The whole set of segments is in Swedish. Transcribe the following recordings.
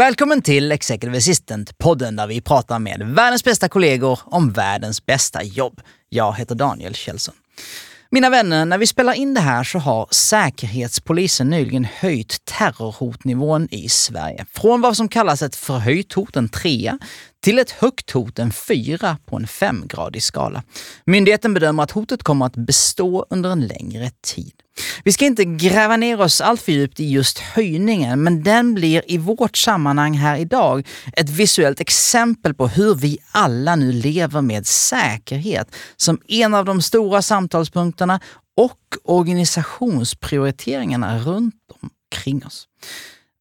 Välkommen till Executive Assistant-podden där vi pratar med världens bästa kollegor om världens bästa jobb. Jag heter Daniel Kjellson. Mina vänner, när vi spelar in det här så har Säkerhetspolisen nyligen höjt terrorhotnivån i Sverige. Från vad som kallas ett förhöjt hot, en trea, till ett högt hot, en fyra på en femgradig skala. Myndigheten bedömer att hotet kommer att bestå under en längre tid. Vi ska inte gräva ner oss allt för djupt i just höjningen, men den blir i vårt sammanhang här idag ett visuellt exempel på hur vi alla nu lever med säkerhet som en av de stora samtalspunkterna och organisationsprioriteringarna runt omkring oss.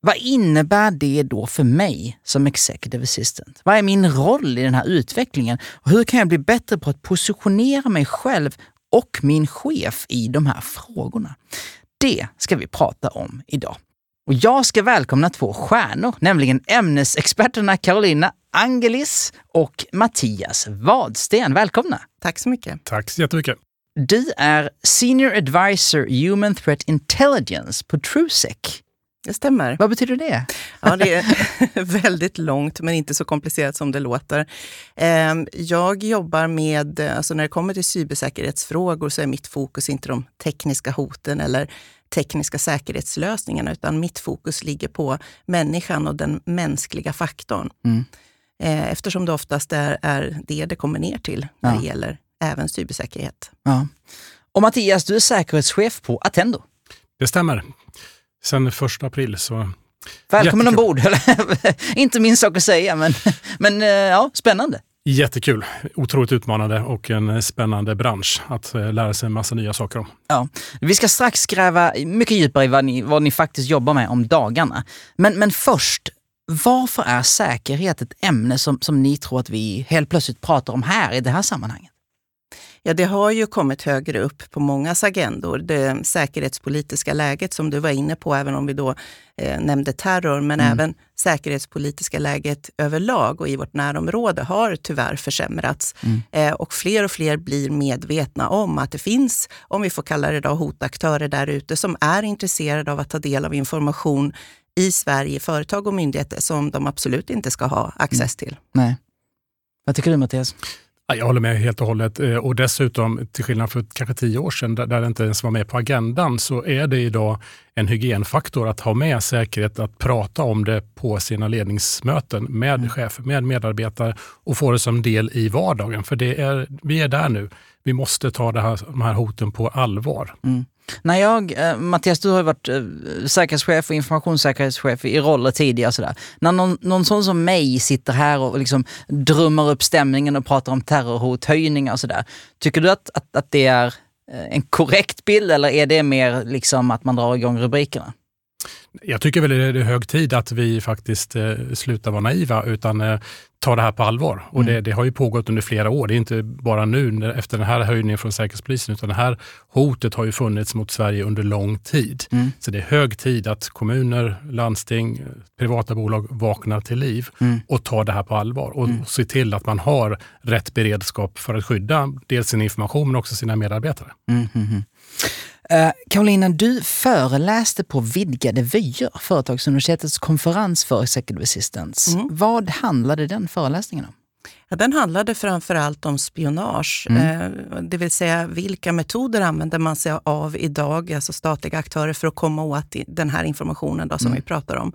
Vad innebär det då för mig som executive assistant? Vad är min roll i den här utvecklingen? Och hur kan jag bli bättre på att positionera mig själv och min chef i de här frågorna? Det ska vi prata om idag. Och jag ska välkomna två stjärnor, nämligen ämnesexperterna Carolina Angelis och Mattias Wadsten. Välkomna! Tack så mycket. Tack så jättemycket. Du är Senior Advisor Human Threat Intelligence på TrueSec. Det stämmer. Vad betyder det? Ja, det är väldigt långt, men inte så komplicerat som det låter. Ehm, jag jobbar med, alltså när det kommer till cybersäkerhetsfrågor så är mitt fokus inte de tekniska hoten eller tekniska säkerhetslösningarna, utan mitt fokus ligger på människan och den mänskliga faktorn. Mm. Ehm, eftersom det oftast är, är det det kommer ner till när ja. det gäller även cybersäkerhet. Ja. Och Mattias, du är säkerhetschef på Attendo. Det stämmer sen första april. Så Välkommen ombord! Inte min sak att säga, men, men eh, ja, spännande. Jättekul, otroligt utmanande och en spännande bransch att eh, lära sig en massa nya saker om. Ja, vi ska strax gräva mycket djupare i vad ni, vad ni faktiskt jobbar med om dagarna. Men, men först, varför är säkerhet ett ämne som, som ni tror att vi helt plötsligt pratar om här i det här sammanhanget? Ja, det har ju kommit högre upp på mångas agendor. Det säkerhetspolitiska läget som du var inne på, även om vi då eh, nämnde terror, men mm. även säkerhetspolitiska läget överlag och i vårt närområde har tyvärr försämrats. Mm. Eh, och fler och fler blir medvetna om att det finns, om vi får kalla det då, hotaktörer där ute som är intresserade av att ta del av information i Sverige, företag och myndigheter som de absolut inte ska ha access till. Nej. Vad tycker du Mattias? Jag håller med helt och hållet. Eh, och dessutom, till skillnad för kanske tio år sedan, där det inte ens var med på agendan, så är det idag en hygienfaktor att ha med säkerhet, att prata om det på sina ledningsmöten med mm. chefer, med medarbetare och få det som del i vardagen. För det är, vi är där nu. Vi måste ta det här, de här hoten på allvar. Mm. När jag, eh, Mattias, du har ju varit eh, säkerhetschef och informationssäkerhetschef i roller tidigare. Sådär. När någon, någon sån som mig sitter här och liksom drömmer upp stämningen och pratar om terrorhot, höjningar och sådär. Tycker du att, att, att det är eh, en korrekt bild eller är det mer liksom att man drar igång rubrikerna? Jag tycker väl det är hög tid att vi faktiskt eh, slutar vara naiva utan eh, tar det här på allvar. Och det, mm. det, har ju pågått under flera år. Det är inte bara nu efter den här höjningen från Säkerhetspolisen utan det här hotet har ju funnits mot Sverige under lång tid. Mm. Så det är hög tid att kommuner, landsting, privata bolag vaknar till liv mm. och tar det här på allvar och mm. ser till att man har rätt beredskap för att skydda dels sin information men också sina medarbetare. Karolina, du föreläste på Vidgade vyer, Företagsuniversitetets konferens för Executive Assistance. Mm. Vad handlade den föreläsningen om? Ja, den handlade framför allt om spionage, mm. eh, det vill säga vilka metoder använder man sig av idag, alltså statliga aktörer, för att komma åt den här informationen då, som mm. vi pratar om.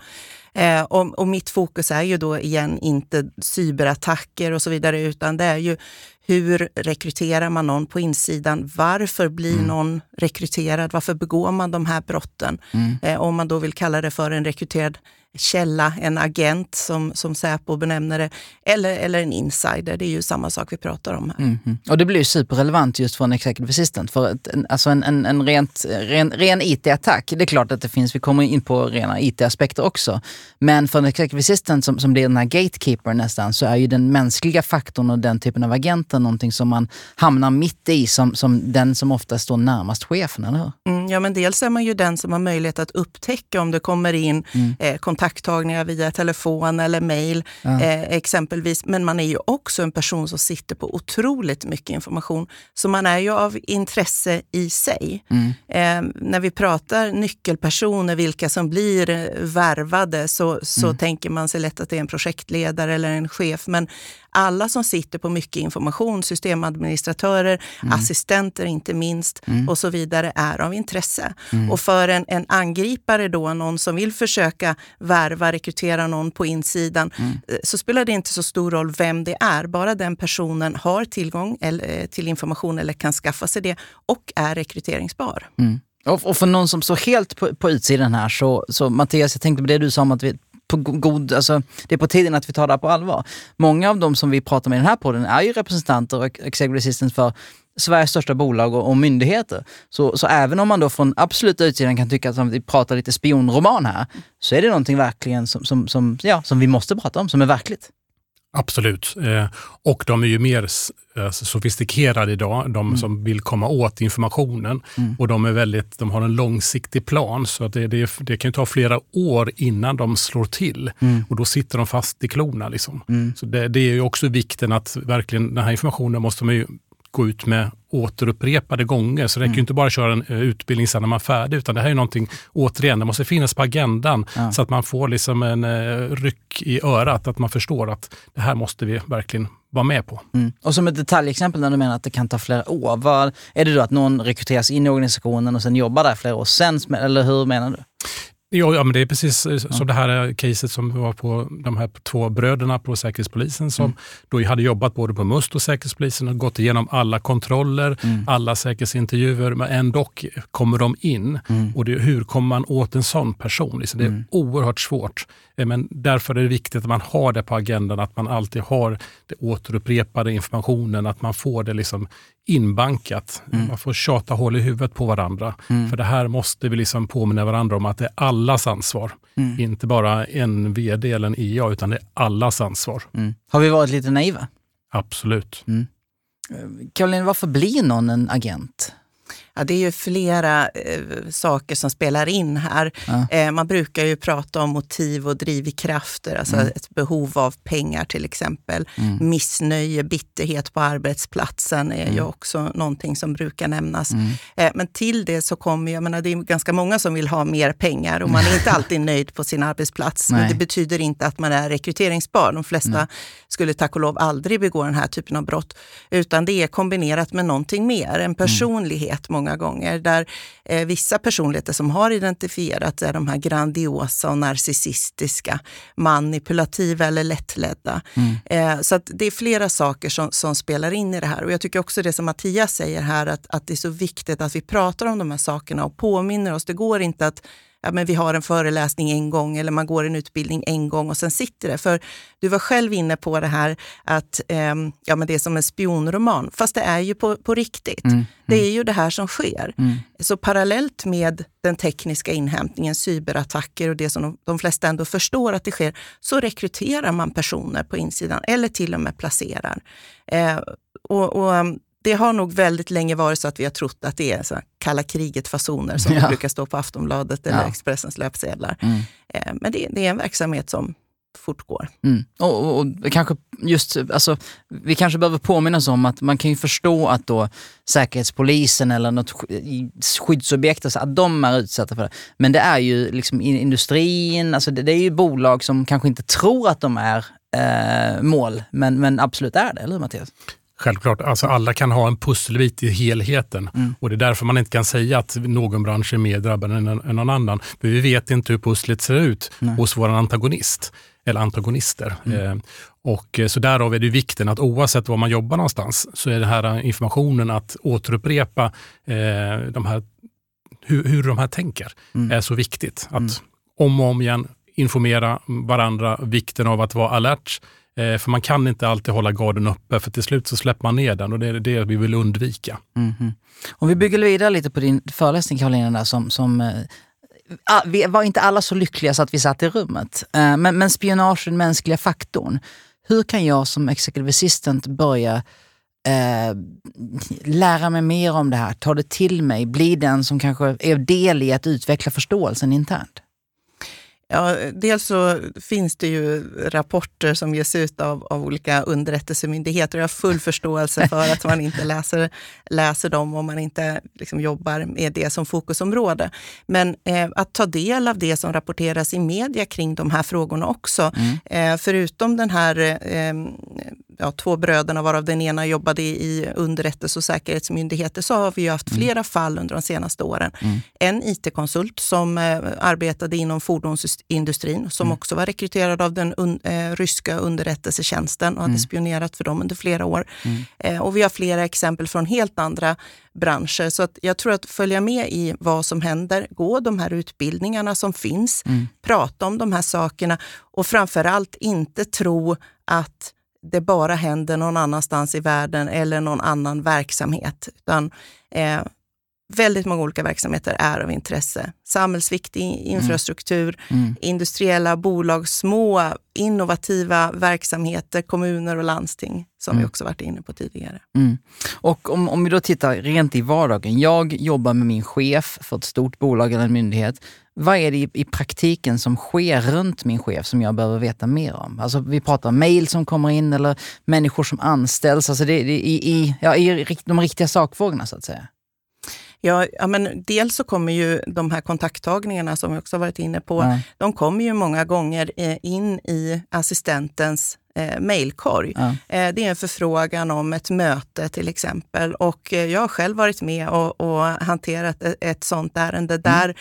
Eh, och, och, mitt fokus är ju då igen inte cyberattacker och så vidare, utan det är ju hur rekryterar man någon på insidan? Varför blir mm. någon rekryterad? Varför begår man de här brotten? Mm. Eh, om man då vill kalla det för en rekryterad källa, en agent som, som Säpo benämner det, eller, eller en insider. Det är ju samma sak vi pratar om här. Mm, mm. Och det blir ju superrelevant just för en executive assistant. För ett, en, alltså en, en, en rent, ren, ren IT-attack, det är klart att det finns, vi kommer in på rena IT-aspekter också. Men för en executive assistant som, som blir den här gatekeeper nästan, så är ju den mänskliga faktorn och den typen av agenter någonting som man hamnar mitt i som, som den som ofta står närmast chefen, eller hur? Mm, ja, men dels är man ju den som har möjlighet att upptäcka om det kommer in mm. eh, kontakttagningar via telefon eller mejl ja. eh, exempelvis. Men man är ju också en person som sitter på otroligt mycket information. Så man är ju av intresse i sig. Mm. Eh, när vi pratar nyckelpersoner, vilka som blir eh, värvade, så, så mm. tänker man sig lätt att det är en projektledare eller en chef. Men alla som sitter på mycket information, systemadministratörer, mm. assistenter inte minst mm. och så vidare, är av intresse. Mm. Och för en, en angripare då, någon som vill försöka värva, rekrytera någon på insidan, mm. eh, så spelar det inte så stor roll vem det är. Bara den personen har tillgång eh, till information eller kan skaffa sig det och är rekryteringsbar. Mm. Och för någon som står helt på, på utsidan här, så, så Mattias, jag tänkte på det du sa om att vi på god, alltså, det är på tiden att vi tar det här på allvar. Många av de som vi pratar med i den här podden är ju representanter och executive assistants för Sveriges största bolag och, och, myndigheter. Så, så även om man då från absoluta utsidan kan tycka att vi pratar lite spionroman här, så är det någonting verkligen som, som, som, ja, som vi måste prata om, som är verkligt. Absolut. Eh, och de är ju mer eh, sofistikerade idag, de mm. som vill komma åt informationen. Mm. Och de, är väldigt, de har en långsiktig plan, så det, det, det kan ta flera år innan de slår till. Mm. Och då sitter de fast i klorna. Liksom. Mm. Så det, det, är ju också vikten att verkligen, den här informationen måste man ju gå ut med återupprepade gånger. Så det räcker mm. inte bara att köra en uh, utbildning sen när man är färdig, utan det här är någonting, återigen, det måste finnas på agendan ja. så att man får liksom en uh, ryck i örat, att man förstår att det här måste vi verkligen vara med på. Mm. Och som ett detaljexempel när du menar att det kan ta flera år, vad, är det då att någon rekryteras in i organisationen och sen jobbar där flera år sen, eller hur menar du? Ja, ja, men det är precis eh, som det här caset som var på de här två bröderna på Säkerhetspolisen som mm. då hade jobbat både på MUST och Säkerhetspolisen och gått igenom alla kontroller, mm. alla säkerhetsintervjuer, men ändå kommer de in. Mm. Och det, hur kommer man åt en sån person? Liksom det är mm. oerhört svårt. Eh, men därför är det viktigt att man har det på agendan, att man alltid har det återupprepade informationen, att man får det liksom inbankat. Mm. Man får tjata hål i huvudet på varandra. Mm. För det här måste vi liksom påminna varandra om att det är allas ansvar. Mm. Inte bara en vd eller en IA, utan det är allas ansvar. Mm. Har vi varit lite naiva? Absolut. Mm. Caroline, varför blir någon en agent? Ja, det är ju flera eh, saker som spelar in här. Ja. Eh, man brukar ju prata om motiv och drivkrafter, alltså mm. ett behov av pengar till exempel. Mm. Missnöje, bitterhet på arbetsplatsen är mm. ju också någonting som brukar nämnas. Mm. Eh, men till det så kommer, jag menar det är ganska många som vill ha mer pengar och man är inte alltid nöjd på sin arbetsplats. Men det betyder inte att man är rekryteringsbar. De flesta Nej. skulle tack och lov aldrig begå den här typen av brott. Utan det är kombinerat med någonting mer, en mm. personlighet många gånger, där eh, vissa personligheter som har identifierats är de här grandiosa och narcissistiska, manipulativa eller lättledda. Mm. Eh, så det är flera saker som, som, spelar in i det här. Och jag tycker också det som Mattias säger här, att, att det är så viktigt att vi pratar om de här sakerna och påminner oss. Det går inte att ja, men vi har en föreläsning en gång eller man går en utbildning en gång och sen sitter det. För du var själv inne på det här att eh, ja, men det är som en spionroman, fast det är ju på, på riktigt. Mm, mm. Det är ju det här som sker. Mm. Så parallellt med den tekniska inhämtningen, cyberattacker och det som de, de flesta ändå förstår att det sker, så rekryterar man personer på insidan eller till och med placerar. Eh, och, och ehm, det har nog väldigt länge varit så att vi har trott att det är så kalla kriget-fasoner som ja. brukar stå på Aftonbladet eller ja. Expressens löpsedlar. Mm. Eh, men det, det, är en verksamhet som fortgår. Mm. Och, och, och, kanske just, alltså, vi kanske behöver påminna oss om att man kan ju förstå att då Säkerhetspolisen eller något skyddsobjekt, alltså, att de är utsatta för det. Men det är ju liksom industrin, alltså det, det är ju bolag som kanske inte tror att de är eh, mål, men, men absolut är det, eller hur Mattias? Självklart, alltså alla kan ha en pusselbit i helheten mm. och det är därför man inte kan säga att någon bransch är mer drabbad än, än någon annan. För vi vet inte hur pusslet ser ut Nej. hos vår antagonist eller antagonister. Mm. Eh, och eh, så därav är det vikten att oavsett var man jobbar någonstans så är den här informationen att återupprepa eh, de här, hur, hur de här tänker mm. är så viktigt. Att mm. om och om igen informera varandra vikten av att vara alert. Eh, för man kan inte alltid hålla garden uppe, för till slut så släpper man ner den och det är det vi vill undvika. Mm -hmm. Om vi bygger vidare lite på din föreläsning Karolina, där, som, som eh, vi var inte alla så lyckliga så att vi satt i rummet. Eh, men, men spionage, den mänskliga faktorn. Hur kan jag som executive assistant börja eh, lära mig mer om det här, ta det till mig, bli den som kanske är del i att utveckla förståelsen internt? Ja, dels så finns det ju rapporter som ges ut av, av olika underrättelsemyndigheter. Jag har full förståelse för att man inte läser, läser dem om man inte liksom jobbar med det som fokusområde. Men eh, att ta del av det som rapporteras i media kring de här frågorna också. Mm. Eh, förutom den här eh, ja, två bröderna, varav den ena jobbade i underrättelse och säkerhetsmyndigheter, så har vi ju haft mm. flera mm. fall under de senaste åren. Mm. En IT-konsult som eh, arbetade inom fordonsindustrin, som mm. också var rekryterad av den un, eh, ryska underrättelsetjänsten och hade mm. spionerat för dem under flera år. Mm. Eh, och vi har flera exempel från helt andra branscher. Så att jag tror att följa med i vad som händer, gå de här utbildningarna som finns, prata om de här sakerna och framför allt inte tro att det bara händer någon annanstans i världen eller någon annan verksamhet. Utan, eh, väldigt många olika verksamheter är av intresse. Samhällsviktig infrastruktur, mm. Mm. industriella bolag, små innovativa verksamheter, kommuner och landsting, som mm. vi också varit inne på tidigare. Mm. Och om, om vi då tittar rent i vardagen. Jag jobbar med min chef för ett stort bolag eller en myndighet. Vad är det i, i, praktiken som sker runt min chef som jag behöver veta mer om? Alltså vi pratar mejl som kommer in eller människor som anställs, alltså det, det, i, i, ja, i de riktiga sakfrågorna så att säga. Ja, ja, men dels så kommer ju de här kontakttagningarna som vi också varit inne på, mm. de kommer ju många gånger eh, in i assistentens eh, mejlkorg. Ja. Eh, det är en förfrågan om ett möte till exempel och eh, jag har själv varit med och, och hanterat ett, ett sånt ärende mm. där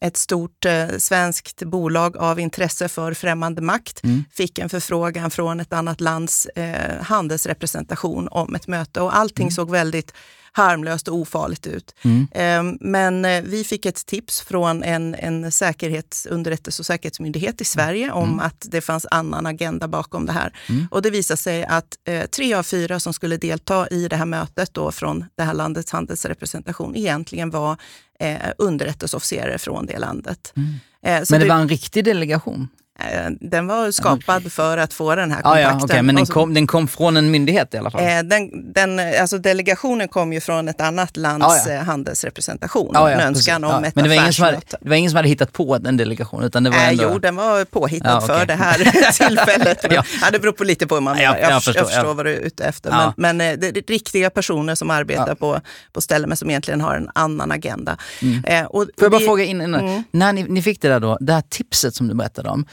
ett stort eh, svenskt bolag av intresse för främmande makt mm. fick en förfrågan från ett annat lands eh, handelsrepresentation om ett möte och allting mm. såg väldigt harmlöst och ofarligt ut. Mm. Ehm, men eh, vi fick ett tips från en, en säkerhetsunderrättelse och säkerhetsmyndighet i Sverige mm. om att det fanns annan agenda bakom det här. Mm. Och det visade sig att eh, tre av fyra som skulle delta i det här mötet då från det här landets handelsrepresentation egentligen var eh, underrättelseofficerare från det landet. Mm. Eh, men det, det var en riktig delegation? Eh, den var skapad för att få den här kontakten. Ah, ja, okay. Men den kom, den kom från en myndighet i alla fall? Eh, den, den, alltså delegationen kom ju från ett annat lands ah, ja. Eh, handelsrepresentation. Ah, ja, en önskan om ett Men det var, ingen som hade, det var ingen som hade hittat på den delegationen? Utan det var ändå... Jo, den var påhittad okay. för det här tillfället. Men, ja. det beror på lite på hur man jag, jag, förstår, jag förstår vad du är ute efter. Men, men det är riktiga personer som arbetar på, på ställen men som egentligen har en annan agenda. Mm. Eh, och, Får jag bara vi, fråga in, mm. när ni, ni fick det där då, det här tipset som du berättade om.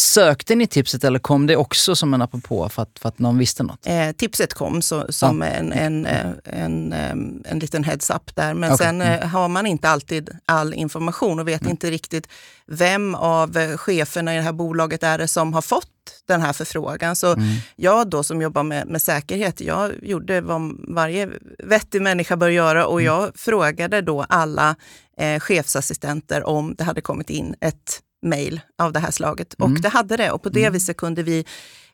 Sökte ni tipset eller kom det också som en apropå för att, för att någon visste något? Eh, tipset kom så, som ja. en, en, en, en, en liten heads-up där. Men okay. sen mm. har man inte alltid all information och vet mm. inte riktigt vem av eh, cheferna i det här bolaget är det som har fått den här förfrågan. Så mm. jag då som jobbar med, med säkerhet, jag gjorde vad varje vettig människa bör göra och mm. jag frågade då alla eh, chefsassistenter om det hade kommit in ett mejl av det här slaget. Mm. Och det hade det och på det mm. viset kunde vi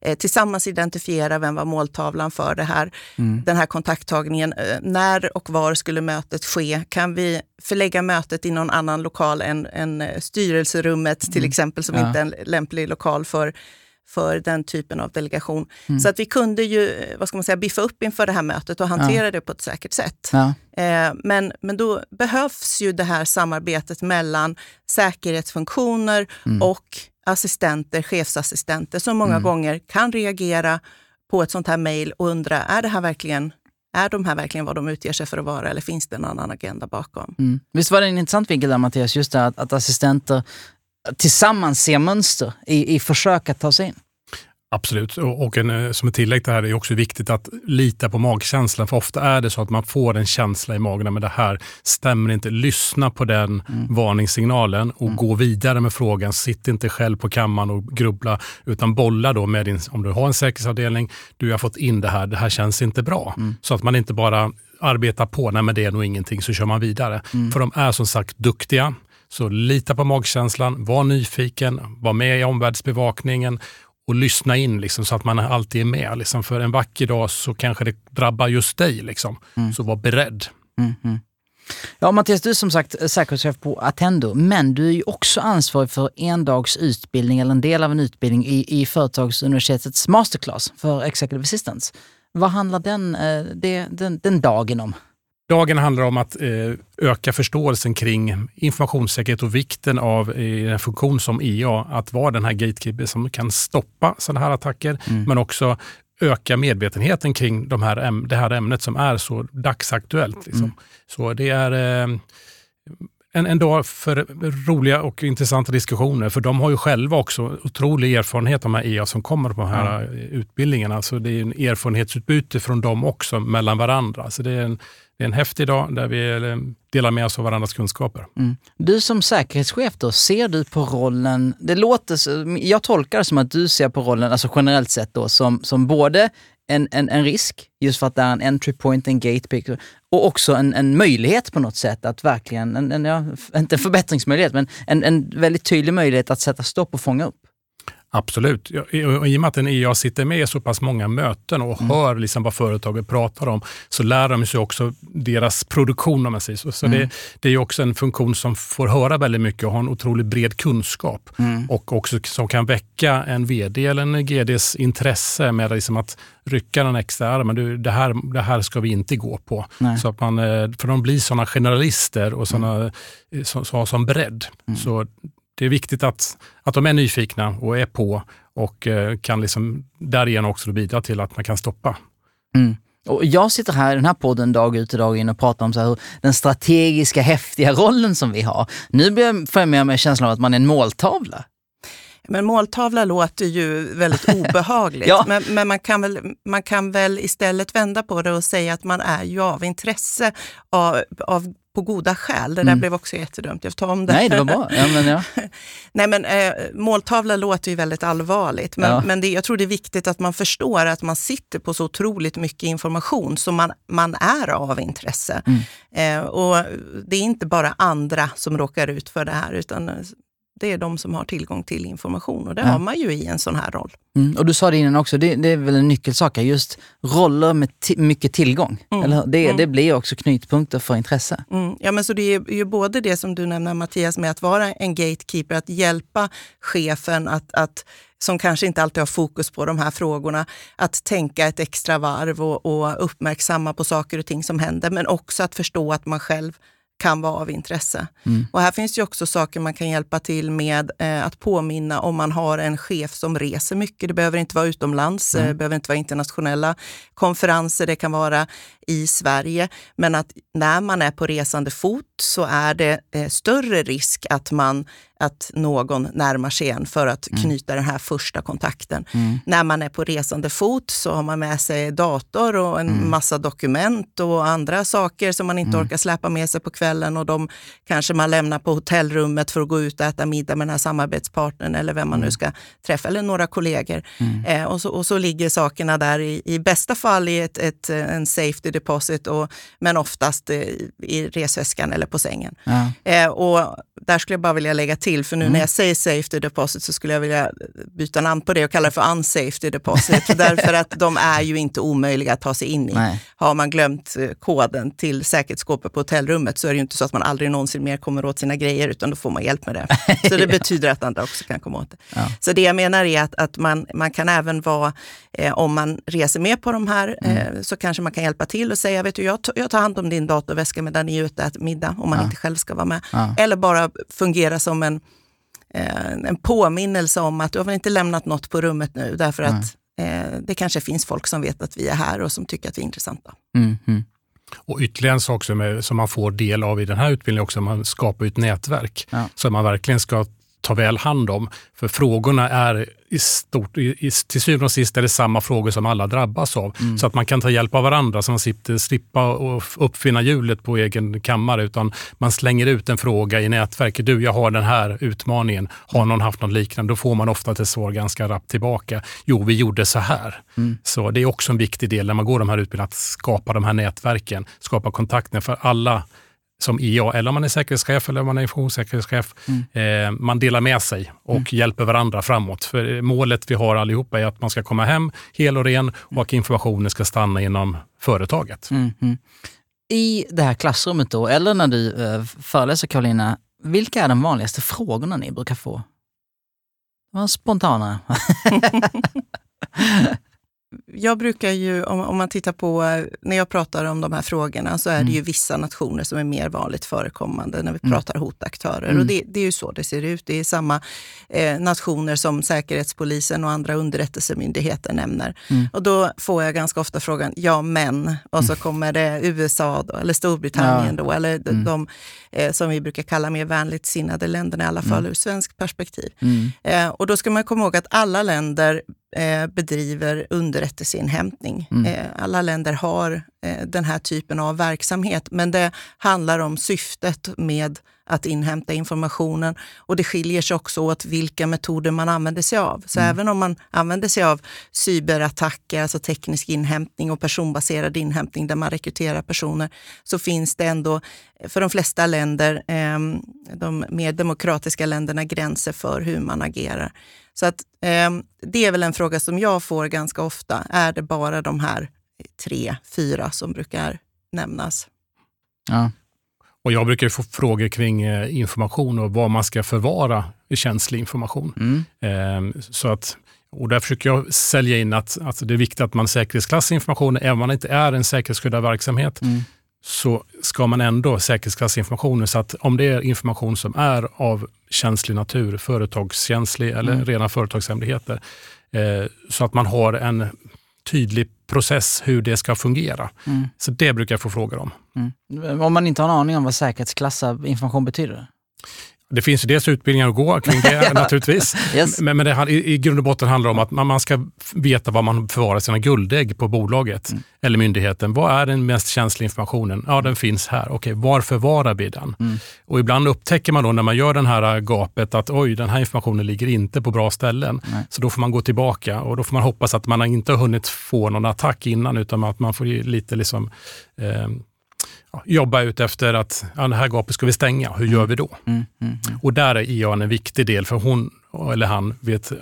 eh, tillsammans identifiera vem var måltavlan för det här, mm. den här kontakttagningen. Eh, när och var skulle mötet ske? Kan vi förlägga mötet i någon annan lokal än, än eh, styrelserummet till mm. exempel, som ja. inte är en lämplig lokal för för den typen av delegation. Mm. Så att vi kunde ju vad ska man säga, biffa upp inför det här mötet och hantera ja. det på ett säkert sätt. Ja. Eh, men, men då behövs ju det här samarbetet mellan säkerhetsfunktioner mm. och assistenter, chefsassistenter som många mm. gånger kan reagera på ett sånt här mejl och undra, är det här verkligen är de här verkligen vad de utger sig för att vara eller finns det en annan agenda bakom? Mm. Visst var det en intressant vinkel där Mattias, just det att, att assistenter tillsammans ser mönster i, i försök att ta sig in. Absolut, och en, eh, som ett tillägg till det här är också viktigt att lita på magkänslan. För ofta är det så att man får en känsla i magen, men det här stämmer inte. Lyssna på den mm. varningssignalen och mm. gå vidare med frågan. Sitt inte själv på kammaren och grubbla, utan bolla då med din, om du har en säkerhetsavdelning, du har fått in det här, det här känns inte bra. Mm. Så att man inte bara arbetar på, nej men det är nog ingenting, så kör man vidare. Mm. För de är som sagt duktiga Så lita på magkänslan, var nyfiken, var med i omvärldsbevakningen och lyssna in liksom, så att man alltid är med. Liksom. För en vacker dag så kanske det drabbar just dig. Liksom. Mm. Så var beredd. Mm, mm. Ja, Mattias, du är som sagt säkerhetschef på Attendo, men du är ju också ansvarig för en dags utbildning eller en del av en utbildning i, i Företagsuniversitetets masterclass för Executive Assistance. Vad handlar den, eh, det, den, den dagen om? Dagen handlar om att eh, öka förståelsen kring informationssäkerhet och vikten av eh, en funktion som EA, att vara den här gatekeeper som kan stoppa sådana här attacker, mm. men också öka medvetenheten kring de här, det här ämnet som är så dagsaktuellt. Liksom. Mm. Så det är eh, en, en dag för roliga och intressanta diskussioner, för de har ju själva också otrolig erfarenhet, de här EA som kommer på de här mm. utbildningarna. Så det är en erfarenhetsutbyte från dem också mellan varandra. Så det är en, det är en häftig dag där vi eh, delar med oss av varandras kunskaper. Mm. Du som säkerhetschef då, ser du på rollen, det låter, jag tolkar det som att du ser på rollen, alltså generellt sett då, som, som både en, en, en risk, just för att det är en entry point, en gate och också en, en möjlighet på något sätt att verkligen, en, en, ja, inte en förbättringsmöjlighet, men en, en väldigt tydlig möjlighet att sätta stopp och fånga upp. Absolut. I och med att en EA sitter med i så pass många möten och mm. hör liksom vad företaget pratar om, så lär de sig också deras produktion om man säger så. så mm. det, det, är också en funktion som får höra väldigt mycket och har en otroligt bred kunskap. Mm. Och också som kan väcka en VD eller en GDs intresse med liksom att rycka den extra armen. Du, det, här, det här ska vi inte gå på. Så att man, eh, för de blir sådana generalister och såna, mm. Eh, som, som, som bredd. Mm. Så det är viktigt att, att de är nyfikna och är på och eh, kan liksom därigenom också bidra till att man kan stoppa. Mm. Och jag sitter här i den här podden dag ut och dag in och pratar om så här, den strategiska häftiga rollen som vi har. Nu får jag med mig känslan av att man är en måltavla. Men måltavla låter ju väldigt obehagligt. ja. men, men, man, kan väl, man kan väl istället vända på det och säga att man är ju av intresse av, av på goda skäl. Det där mm. blev också jättedumt, jag får ta om det. Nej, det var bra. Ja, men ja. Nej, men, eh, måltavla låter ju väldigt allvarligt, men, ja. men det, jag tror det är viktigt att man förstår att man sitter på så otroligt mycket information som man, man är av intresse. Mm. Eh, och det är inte bara andra som råkar ut för det här, utan det är de som har tillgång till information och det ja. har man ju i en sån här roll. Mm, och du sa det innan också, det, det är väl en nyckelsak, just roller med mycket tillgång. Mm. Eller, det, mm. det blir också knutpunkter för intresse. Mm. Ja, men så det är ju både det som du nämner Mattias, med att vara en gatekeeper, att hjälpa chefen att, att som kanske inte alltid har fokus på de här frågorna, att tänka ett extra varv och, och uppmärksamma på saker och ting som händer, men också att förstå att man själv kan vara av intresse. Mm. Och här finns ju också saker man kan hjälpa till med eh, att påminna om man har en chef som reser mycket. Det behöver inte vara utomlands, mm. det behöver inte vara internationella konferenser, det kan vara i Sverige. Men att när man är på resande fot så är det eh, större risk att man att någon närmar sig en för att mm. knyta den här första kontakten. Mm. När man är på resande fot så har man med sig dator och en mm. massa dokument och andra saker som man inte mm. orkar släpa med sig på kvällen och de kanske man lämnar på hotellrummet för att gå ut och äta middag med den här samarbetspartnern eller vem man nu mm. ska träffa, eller några kollegor. Mm. Eh, och, så, och så ligger sakerna där i, i bästa fall i ett, ett, en safety deposit, och, men oftast eh, i resväskan eller på sängen. Ja. Eh, och där skulle jag bara vilja lägga till, för nu mm. när jag säger safety deposit så skulle jag vilja byta namn på det och kalla det för unsafety deposit. därför att de är ju inte omöjliga att ta sig in i. Nej. Har man glömt eh, koden till säkerhetsskåpet på hotellrummet så är det ju inte så att man aldrig någonsin mer kommer åt sina grejer, utan då får man hjälp med det. Så det ja. betyder att andra också kan komma åt det. Ja. Så det jag menar är att, att man, man kan även vara, eh, om man reser med på de här, mm. eh, så kanske man kan hjälpa till och säga, vet du, jag, jag tar hand om din datorväska medan ni är ute och äter middag, om man ja. inte själv ska vara med. Eller bara fungera som en, en påminnelse om att du har väl inte lämnat något på rummet nu, därför att eh, det kanske finns folk som vet att vi är här och som tycker att vi är intressanta. Mm, mm. Och ytterligare en sak som, är, som, man får del av i den här utbildningen också, man skapar ett nätverk ja. som man verkligen ska ta väl hand om. För frågorna är i stort, i, till syvende och sist är det samma frågor som alla drabbas av. Mm. Så att man kan ta hjälp av varandra så man slipper slippa och uppfinna hjulet på egen kammare utan man slänger ut en fråga i nätverket. Du, jag har den här utmaningen. Har någon haft något liknande? Då får man ofta ett svar ganska rappt tillbaka. Jo, vi gjorde så här. Mm. Så det är också en viktig del när man går de här utbildningarna att skapa de här nätverken, skapa kontakter för alla som IA, eller om man är säkerhetschef eller om man är informationssäkerhetschef. Mm. Eh, man delar med sig och mm. hjälper varandra framåt. För målet vi har allihopa är att man ska komma hem hel och ren och att informationen ska stanna inom företaget. Mm. mm. I det här klassrummet då, eller när du eh, föreläser Karolina, vilka är de vanligaste frågorna ni brukar få? Vad spontana. jag brukar ju, om, om, man tittar på, när jag pratar om de här frågorna, så är mm. det ju vissa nationer som är mer vanligt förekommande när vi mm. pratar hotaktörer. Mm. Och det, det, är ju så det ser ut. Det är samma eh, nationer som Säkerhetspolisen och andra underrättelsemyndigheter nämner. Mm. Och då får jag ganska ofta frågan, ja men, och så mm. kommer det USA då, eller Storbritannien ja. då, eller de, mm. de eh, som vi brukar kalla mer vänligt sinnade länderna, i alla fall ur svenskt perspektiv. Eh, och då ska man komma ihåg att alla länder eh, bedriver underrättelseinhämtning. Mm. Eh, alla länder har eh, den här typen av verksamhet, men det handlar om syftet med att inhämta informationen och det skiljer sig också åt vilka metoder man använder sig av. Så mm. även om man använder sig av cyberattacker, alltså teknisk inhämtning och personbaserad inhämtning där man rekryterar personer, så finns det ändå för de flesta länder, eh, de mer demokratiska länderna, gränser för hur man agerar. Så att, eh, det är väl en fråga som jag får ganska ofta. Är det bara de här tre, fyra som brukar nämnas? Ja. Och jag brukar få frågor kring eh, information och vad man ska förvara i känslig information. Mm. Eh, så att, och där försöker jag sälja in att, att det är viktigt att man säkerhetsklassar informationen, även om man inte är en säkerhetsskyddad verksamhet. Mm så ska man ändå säkerhetsklassa informationen så att om det är information som är av känslig natur, företagskänslig eller mm. rena företagshemligheter, eh, så att man har en tydlig process hur det ska fungera. Mm. Så det brukar jag få frågor om. Mm. Om man inte har en aning om vad säkerhetsklassad information betyder? Det finns ju dels utbildningar att gå kring det naturligtvis. Yes. Men, men det, i, i grund och botten handlar det om att man, man ska veta var man förvarar sina guldägg på bolaget mm. eller myndigheten. Vad är den mest känsliga informationen? Ja, den finns här. Okej, var förvarar vi den? Mm. Och ibland upptäcker man då när man gör det här gapet att oj, den här informationen ligger inte på bra ställen. Nej. Så då får man gå tillbaka och då får man hoppas att man inte har hunnit få någon attack innan utan att man får lite liksom eh, jobba ut efter att ja, det här gapet ska vi stänga. Hur gör vi då? Mm, mm, mm. Och där är IA en viktig del, för hon eller han vet eh,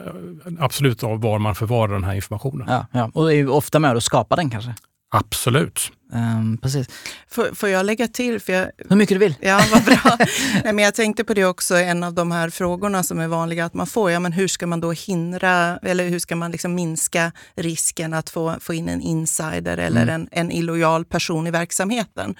absolut var man förvarar den här informationen. Ja, ja. Och är ofta med och skapar den kanske? Absolut. Um, precis. Får, får, jag lägga till? För jag, Hur mycket du vill. Ja, vad bra. Nej, men jag tänkte på det också, en av de här frågorna som är vanliga att man får. Ja, men hur ska man då hindra, eller hur ska man liksom minska risken att få, få in en insider eller mm. en, en illojal person i verksamheten?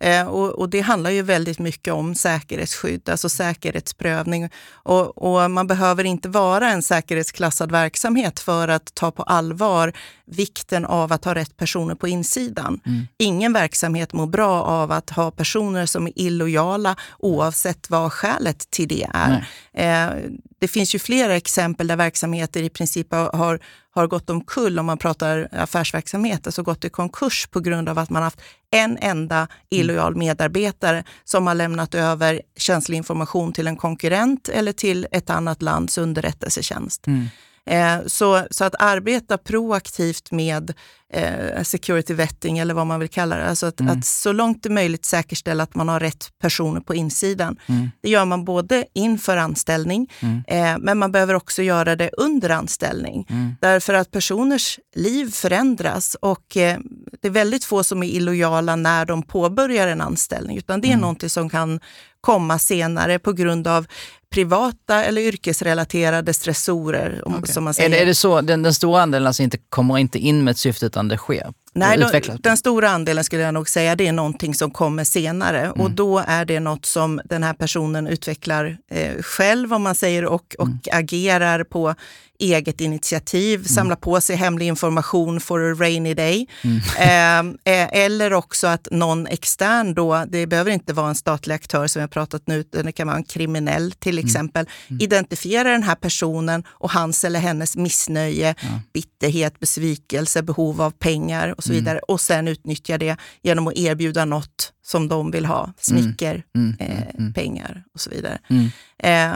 Eh, och, och, det handlar ju väldigt mycket om säkerhetsskydd, alltså säkerhetsprövning. Och, och man behöver inte vara en säkerhetsklassad verksamhet för att ta på allvar vikten av att ha rätt personer på insidan. Mm. Ingen verksamhet mår bra av att ha personer som är illojala oavsett vad skälet till det är. Eh, det finns ju flera exempel där verksamheter i princip har, har gått omkull, om man pratar affärsverksamhet, alltså gått i konkurs på grund av att man haft en enda illojal medarbetare som har lämnat över känslig information till en konkurrent eller till ett annat lands underrättelsetjänst. Mm. Eh, så, så att arbeta proaktivt med eh, security vetting eller vad man vill kalla det, alltså att, mm. att, så långt det är möjligt säkerställa att man har rätt personer på insidan. Mm. Det gör man både inför anställning, mm. eh, men man behöver också göra det under anställning. Mm. Därför att personers liv förändras och eh, det är väldigt få som är illojala när de påbörjar en anställning, utan det är mm. någonting som kan komma senare på grund av privata eller yrkesrelaterade stressorer. Okay. Som man säger. Är, det, är det så, den, den stora andelen alltså inte, kommer inte in med ett syfte utan det sker? Nej, då, den stora andelen skulle jag nog säga det är någonting som kommer senare mm. och då är det något som den här personen utvecklar eh, själv om man säger och, och mm. agerar på eget initiativ, mm. samla på sig hemlig information for a rainy day. Mm. Eh, eh, eller också att någon extern då, det behöver inte vara en statlig aktör som vi har pratat nu, det kan vara en kriminell till mm. exempel, mm. identifierar den här personen och hans eller hennes missnöje, ja. bitterhet, besvikelse, behov av pengar och så mm. vidare och sen utnyttjar det genom att erbjuda något som de vill ha, smicker, mm. eh, pengar och så vidare.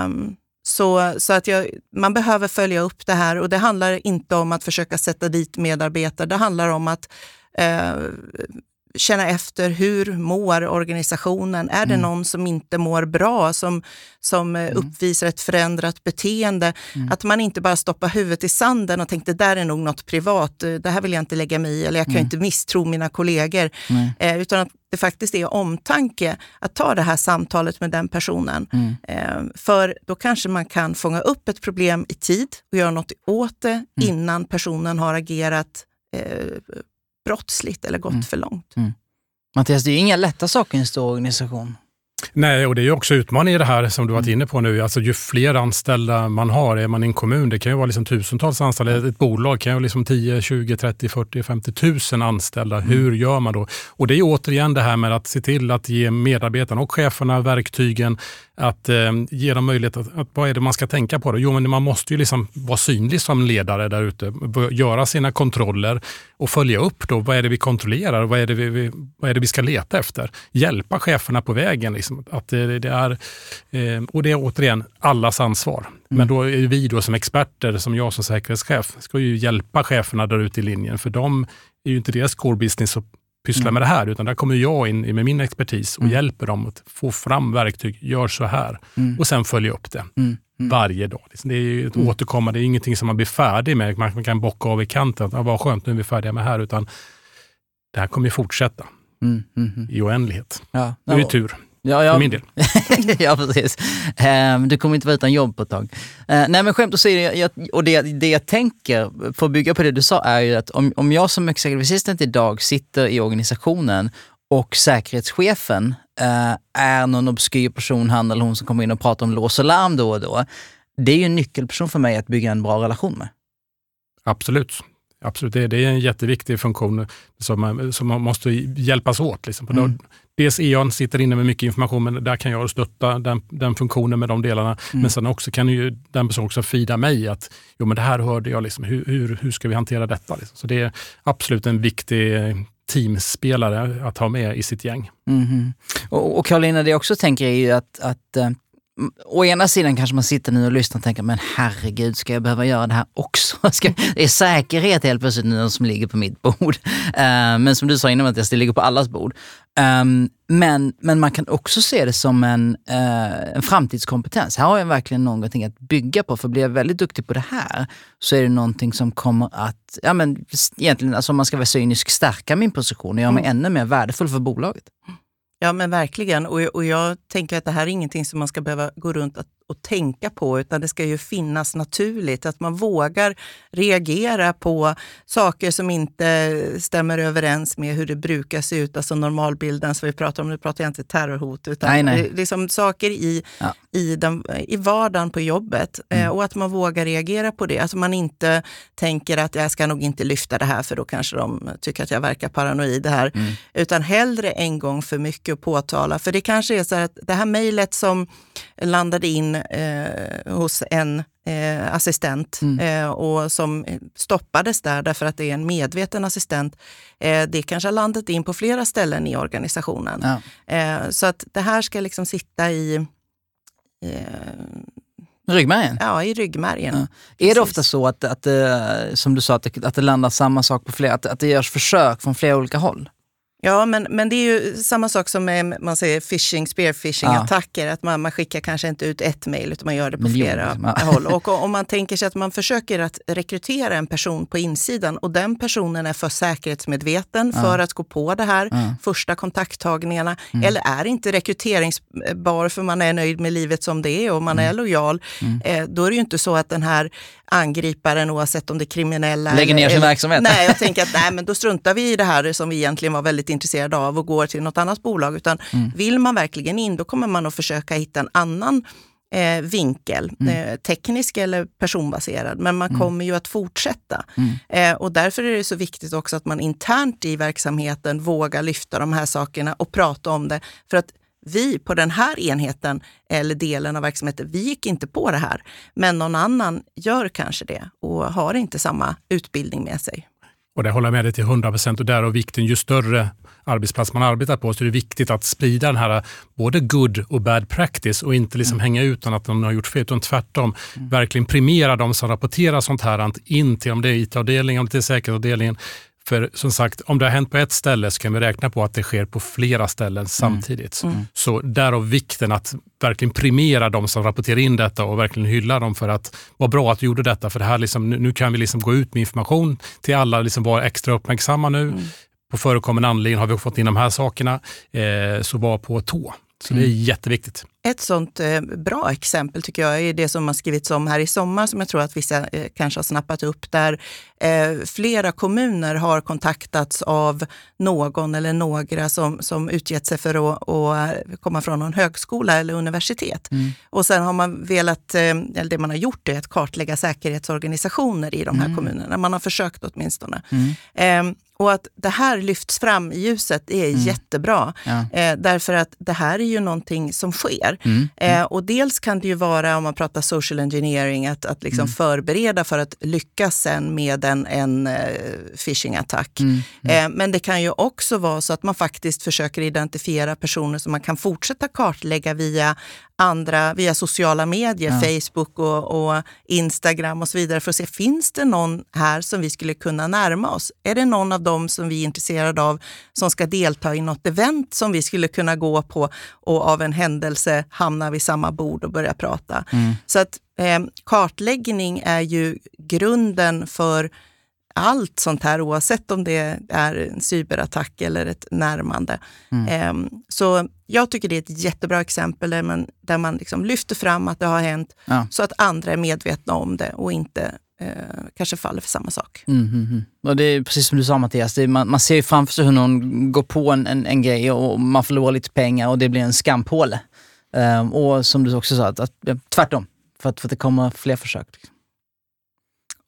Um, så, så att jag, man behöver följa upp det här och det handlar inte om att försöka sätta dit medarbetare. Det handlar om att eh, känna efter hur mår organisationen? Är det mm. någon som inte mår bra, som, som eh, mm. uppvisar ett förändrat beteende? Mm. Att man inte bara stoppar huvudet i sanden och tänker det där är nog något privat, eh, det här vill jag inte lägga mig i, eller jag kan inte misstro mina kollegor. Eh, utan att det faktiskt är omtanke att ta det här samtalet med den personen. Mm. Eh, för då kanske man kan fånga upp ett problem i tid och göra något åt det mm. innan personen har agerat eh, brottsligt eller gått mm. för långt. Mm. Mattias, det är inga lätta saker i en stor organisation. Nej, och det är också utmaningen i det här som du varit mm. inne på nu. Alltså ju fler anställda man har, är man i en kommun, det kan ju vara liksom tusentals anställda. Ett bolag kan ju vara liksom 10, 20, 30, 40, 50 tusen anställda. Mm. Hur gör man då? Och det är återigen det här med att se till att ge medarbetarna och cheferna verktygen att eh, ge dem möjlighet att, att, vad är det man ska tänka på? Då? Jo, men man måste ju liksom vara synlig som ledare där ute, göra sina kontroller och följa upp då, vad är det vi kontrollerar och vad är det vi, vad är det vi ska leta efter? Hjälpa cheferna på vägen. Liksom, att det, det är, eh, och det är återigen allas ansvar. Mm. Men då är vi då som experter, som jag som säkerhetschef, ska ju hjälpa cheferna där ute i linjen, för de är ju inte deras core business pyssla mm. med det här, utan där kommer jag in med min expertis och mm. hjälper dem att få fram verktyg. Gör så här mm. och sen följa upp det mm. Mm. varje dag. Liksom. Det är ett mm. återkommande, det är ingenting som man blir färdig med. Man kan bocka av i kanten. Ja, vad skönt, nu är vi färdiga med det här. Utan det här kommer ju fortsätta i oändlighet. Ja. Det är ju tur. Ja, ja. För min del. ja, precis. Um, du kommer inte vara utan jobb på ett tag. Uh, nej, men skämt åsido, jag, och det, det jag tänker, för att bygga på det du sa, är ju att om, om jag som executive assistant idag sitter i organisationen och säkerhetschefen uh, är någon obskyr person, han eller hon som kommer in och pratar om lås och larm då och då. Det är ju en nyckelperson för mig att bygga en bra relation med. Absolut. Absolut, det, det är en jätteviktig funktion som, som man måste hjälpas åt. Liksom. Mm. Dels E.ON sitter inne med mycket information, men där kan jag stötta den, den funktionen med de delarna. Mm. Men sen också kan ju den personen också fida mig att jo, men det här hörde jag, liksom, hur, hur, hur ska vi hantera detta? Liksom. Så det är absolut en viktig teamspelare att ha med i sitt gäng. Mm. Och, och Karolina, det jag också tänker är ju att, att eh, å ena sidan kanske man sitter nu och lyssnar och tänker, men herregud, ska jag behöva göra det här också? Ska, det är säkerhet helt plötsligt nu som ligger på mitt bord. Uh, men som du sa innan Mattias, det ligger på allas bord. Um, men, men man kan också se det som en, uh, en framtidskompetens. Här har jag verkligen någonting att bygga på, för blir jag väldigt duktig på det här så är det någonting som kommer att, ja men egentligen, alltså om man ska vara cynisk, stärka min position och göra mig mm. ännu mer värdefull för bolaget. Ja, men verkligen. Och, och jag tänker att det här är ingenting som man ska behöva gå runt att att tänka på, utan det ska ju finnas naturligt. Att man vågar reagera på saker som inte stämmer överens med hur det brukar se ut, alltså normalbilden som vi pratar om. Nu pratar jag inte terrorhot, utan nej, nej. liksom saker i, ja. i, den, i vardagen på jobbet. Eh, mm. och att man vågar reagera på det. Att man inte tänker att jag ska nog inte lyfta det här, för då kanske de tycker att jag verkar paranoid här. Mm. Utan hellre en gång för mycket att påtala. För det kanske är så att det här mejlet som landade in eh, hos en eh, assistent mm. eh, och som stoppades där därför att det är en medveten assistent. Eh, det kanske har landat in på flera ställen i organisationen. Ja. Eh, så att det här ska liksom sitta i Ryggmärgen? Ja, i ryggmärgen. Ja. Är det ofta så att, att, som du sa, att det, att det landar samma sak på flera, att, att det görs försök från flera olika håll? Ja, men, men det är ju samma sak som med man säger phishing, spearphishing-attacker. Ja. Att man, man skickar kanske inte ut ett mejl utan man gör det på Miljoner. flera liksom. håll. Och om man tänker sig att man försöker att rekrytera en person på insidan och den personen är för säkerhetsmedveten ja. för att gå på det här, ja. första kontakttagningarna, mm. eller är inte rekryteringsbar för man är nöjd med livet som det är och man mm. är lojal, mm. eh, då är det ju inte så att den här angriparen, oavsett om det är kriminella... Lägger ner sin eller, verksamhet? Nej, jag tänker att nej, men då struntar vi i det här som vi egentligen var väldigt intresserade av och går till något annat bolag. Utan mm. vill man verkligen in, då kommer man att försöka hitta en annan eh, vinkel, mm. eh, teknisk eller personbaserad. Men man mm. kommer ju att fortsätta. Mm. Eh, och därför är det så viktigt också att man internt i verksamheten vågar lyfta de här sakerna och prata om det. För att vi på den här enheten eller delen av verksamheten, vi gick inte på det här. Men någon annan gör kanske det och har inte samma utbildning med sig. Och det håller jag med dig till 100 procent och därav vikten, ju större arbetsplats man arbetar på så är det viktigt att sprida den här både good och bad practice och inte liksom mm. hänga ut att de har gjort fel, utan tvärtom mm. verkligen premiera de som rapporterar sånt här in till, om det är IT-avdelningen, om det är säkerhetsavdelningen, För som sagt, om det har hänt på ett ställe så kan vi räkna på att det sker på flera ställen samtidigt. Mm. Så därav vikten att verkligen primera de som rapporterar in detta och verkligen hylla dem för att vad bra att du gjorde detta. För det här liksom, nu kan vi liksom gå ut med information till alla, liksom vara extra uppmärksamma nu. Mm. På förekommande anledning har vi fått in de här sakerna, eh, så var på tå. Så det är jätteviktigt. Ett sånt eh, bra exempel tycker jag är det som har skrivits om här i sommar som jag tror att vissa eh, kanske har snappat upp där eh, flera kommuner har kontaktats av någon eller några som, som utgett sig för att, att komma från någon högskola eller universitet. Och sen har man velat, eller det man har gjort är att kartlägga säkerhetsorganisationer i de här kommunerna. Man har försökt åtminstone. Eh, och att det här lyfts fram i ljuset är jättebra. Ja. Eh, därför att det här är ju någonting som sker. Mm. Eh, och dels kan det ju vara, om man pratar social engineering, att, att liksom förbereda för att lyckas sen med en, en eh, phishing-attack. Eh, men det kan ju också vara så att man faktiskt försöker identifiera personer som man kan fortsätta kartlägga via andra, via sociala medier, Facebook och, och Instagram och så vidare, för att se, finns det någon här som vi skulle kunna närma oss? Är det någon av dem som vi är intresserade av som ska delta i något event som vi skulle kunna gå på och av en händelse hamna vid samma bord och börja prata? Så att eh, kartläggning är ju grunden för allt sånt här, oavsett om det är en cyberattack eller ett närmande. Ehm, så jag tycker det är ett jättebra exempel där man, där man liksom lyfter fram att det har hänt Ja. så att andra är medvetna om det och inte eh, kanske faller för samma sak. Mm, mm, mm. Det är precis som du sa Mattias, är, man, man ser ju framför sig hur någon går på en, en, en grej och man förlorar lite pengar och det blir en skampåle. Ehm, och som du också sa, att, att, tvärtom, för att, för att det kommer fler försök.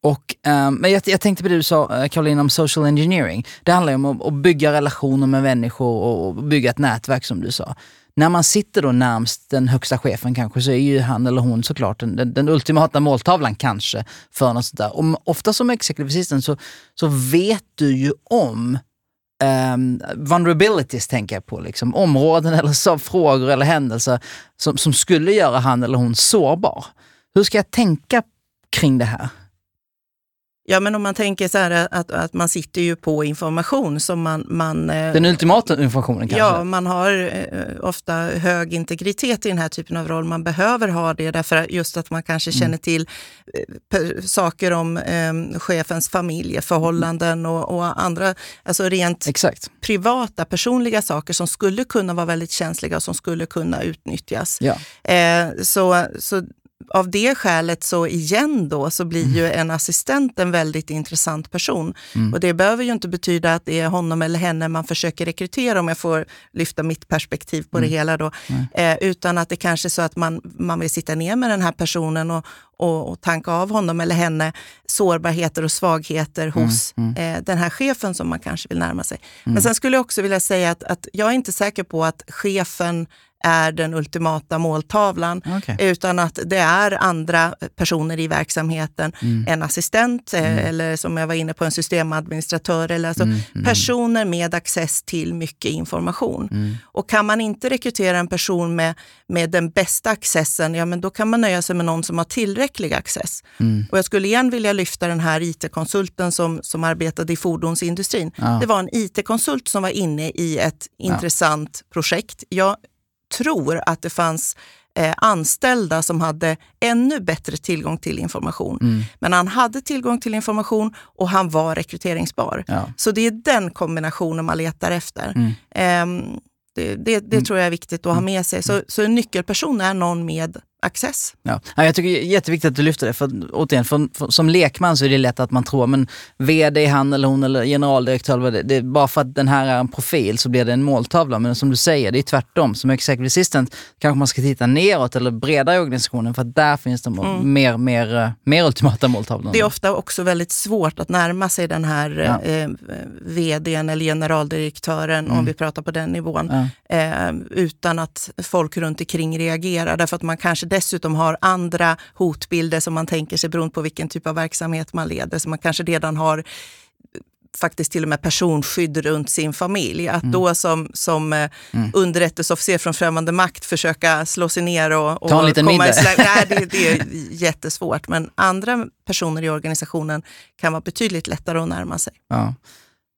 Och, um, men jag, jag tänkte på det du sa eh, Caroline om social engineering. Det handlar ju om att, att bygga relationer med människor och, och bygga ett nätverk som du sa. När man sitter då närmst den högsta chefen kanske så är ju han eller hon såklart den, den, den ultimata måltavlan kanske för något sånt där. Och ofta som executive assistant så, så vet du ju om um, vulnerabilities tänker jag på, liksom, områden eller så, frågor eller händelser som, som skulle göra han eller hon sårbar. Hur ska jag tänka kring det här? Ja, men om man tänker så här att, att man sitter ju på information som man... man Den ultimata informationen kanske? Ja, man har ofta hög integritet i den här typen av roll. Man behöver ha det därför att just att man kanske Mm. känner till saker om eh, chefens familjeförhållanden och, och andra, alltså rent Exakt. privata, personliga saker som skulle kunna vara väldigt känsliga och som skulle kunna utnyttjas. Ja. Eh, så, så av det skälet så igen då så blir ju en assistent en väldigt intressant person. Och det behöver ju inte betyda att det är honom eller henne man försöker rekrytera om jag får lyfta mitt perspektiv på det hela då. Eh, utan att det kanske är så att man, man vill sitta ner med den här personen och, och, och tanka av honom eller henne sårbarheter och svagheter hos Eh, den här chefen som man kanske vill närma sig. Men sen skulle jag också vilja säga att, att jag är inte säker på att chefen är den ultimata måltavlan, Okej. utan att det är andra personer i verksamheten, en assistent eh, eller som jag var inne på, en systemadministratör, eller alltså personer med access till mycket information. Och kan man inte rekrytera en person med, med den bästa accessen, ja men då kan man nöja sig med någon som har tillräcklig access. Och jag skulle igen vilja lyfta den här IT-konsulten som, som arbetade i fordonsindustrin. Ja. Det var en IT-konsult som var inne i ett intressant projekt. Jag tror att det fanns eh, anställda som hade ännu bättre tillgång till information. Mm. Men han hade tillgång till information och han var rekryteringsbar. Ja. Så det är den kombinationen man letar efter. Mm. Ehm, det det, det tror jag är viktigt att ha med sig. Så, så en nyckelperson är någon med access. Ja. Ja, jag tycker det är jätteviktigt att du lyfter det, för återigen, för, för, som lekman så är det lätt att man tror, men vd, han eller hon eller generaldirektör, det, det bara för att den här är en profil så blir det en måltavla. Men som du säger, det är tvärtom. Som executive assistant kanske man ska titta neråt eller bredare i organisationen, för att där finns det mer, mer, eh, mer ultimata måltavlor. Det är ofta också väldigt svårt att närma sig den här Ja. eh, vdn eller generaldirektören, om vi pratar på den nivån, Ja. eh, utan att folk runt omkring reagerar. Därför att man kanske dessutom har andra hotbilder som man tänker sig beroende på vilken typ av verksamhet man leder. Så man kanske redan har faktiskt till och med personskydd runt sin familj. Mm. Att då som, som eh, underrättelseofficer från främmande makt försöka slå sig ner och, och Ta en liten komma middag. Nej, det, det är jättesvårt. Men andra personer i organisationen kan vara betydligt lättare att närma sig. Ja.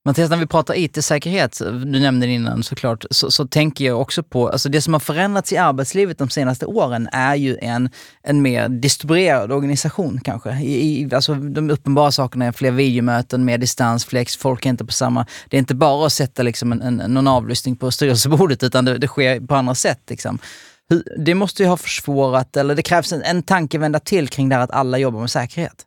Mattias, när vi pratar IT-säkerhet, du nämnde det innan såklart, så, så tänker jag också på, alltså det som har förändrats i arbetslivet de senaste åren är ju en, en mer distribuerad organisation kanske. I, i, alltså de uppenbara sakerna är fler videomöten, mer distans, flex, folk är inte på samma... Det är inte bara att sätta liksom en, en, någon avlyssning på styrelsebordet utan det, det sker på andra sätt. Liksom. Det måste ju ha försvårat, eller det krävs en, en tankevända till kring det här att alla jobbar med säkerhet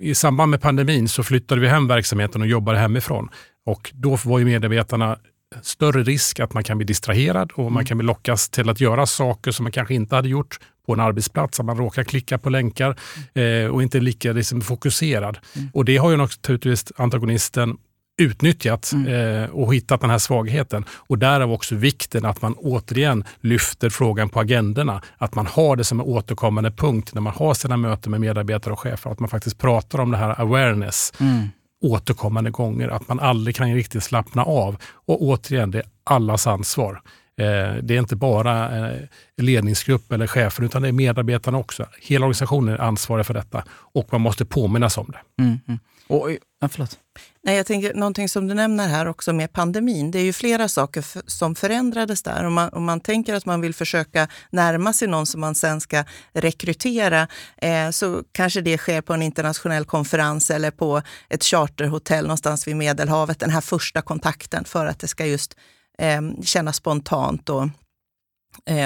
i samband med pandemin så flyttade vi hem verksamheten och jobbade hemifrån. Och då var ju medarbetarna större risk att man kan bli distraherad och man mm. kan bli lockas till att göra saker som man kanske inte hade gjort på en arbetsplats. Att man råkar klicka på länkar eh, och inte är lika liksom, fokuserad. Mm. Och det har ju naturligtvis antagonisten utnyttjat mm. eh, och hittat den här svagheten. Och därav också vikten att man återigen lyfter frågan på agendorna. Att man har det som en återkommande punkt när man har sina möten med medarbetare och chefer. Att man faktiskt pratar om det här awareness mm. återkommande gånger. Att man aldrig kan riktigt slappna av. Och återigen, det är allas ansvar. Eh, det är inte bara eh, ledningsgrupp eller chefer utan det är medarbetarna också. Hela organisationen är ansvarig för detta och man måste påminnas om det. Mm, mm. Och, ja, förlåt. Nej, jag tänker, någonting som du nämner här också med pandemin. Det är ju flera saker som förändrades där. Om man, om man tänker att man vill försöka närma sig någon som man sen ska rekrytera eh, så kanske det sker på en internationell konferens eller på ett charterhotell någonstans vid Medelhavet. Den här första kontakten för att det ska just eh, kännas spontant och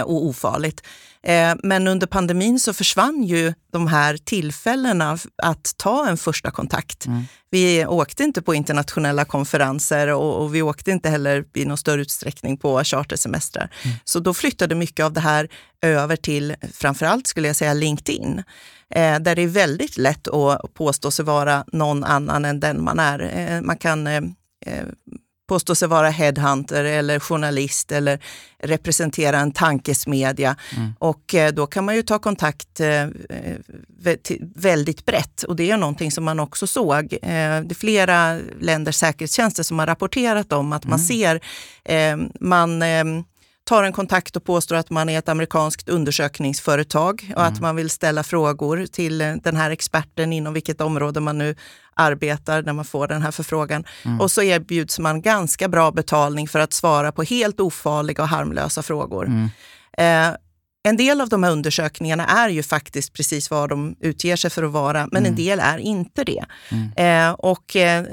och ofarligt. Eh, men under pandemin så försvann ju de här tillfällena att ta en första kontakt. Mm. Vi åkte inte på internationella konferenser och, och, vi åkte inte heller i någon större utsträckning på chartersemestrar. Mm. Så då flyttade mycket av det här över till, framförallt skulle jag säga, LinkedIn. Eh, där det är väldigt lätt att påstå sig vara någon annan än den man är. Eh, man kan eh, eh påstå sig vara headhunter eller journalist eller representera en tankesmedja. Mm. Och eh, då kan man ju ta kontakt eh, väldigt brett och det är någonting som man också såg. Eh, det är flera länders säkerhetstjänster som har rapporterat om att man mm. ser, man tar en kontakt och påstår att man är ett amerikanskt undersökningsföretag och mm. att man vill ställa frågor till den här experten inom vilket område man nu arbetar när man får den här förfrågan. Mm. Och så erbjuds man ganska bra betalning för att svara på helt ofarliga och harmlösa frågor. Mm. Eh, en del av de här undersökningarna är ju faktiskt precis vad de utger sig för att vara, men mm. en del är inte det. Mm. Eh, och eh,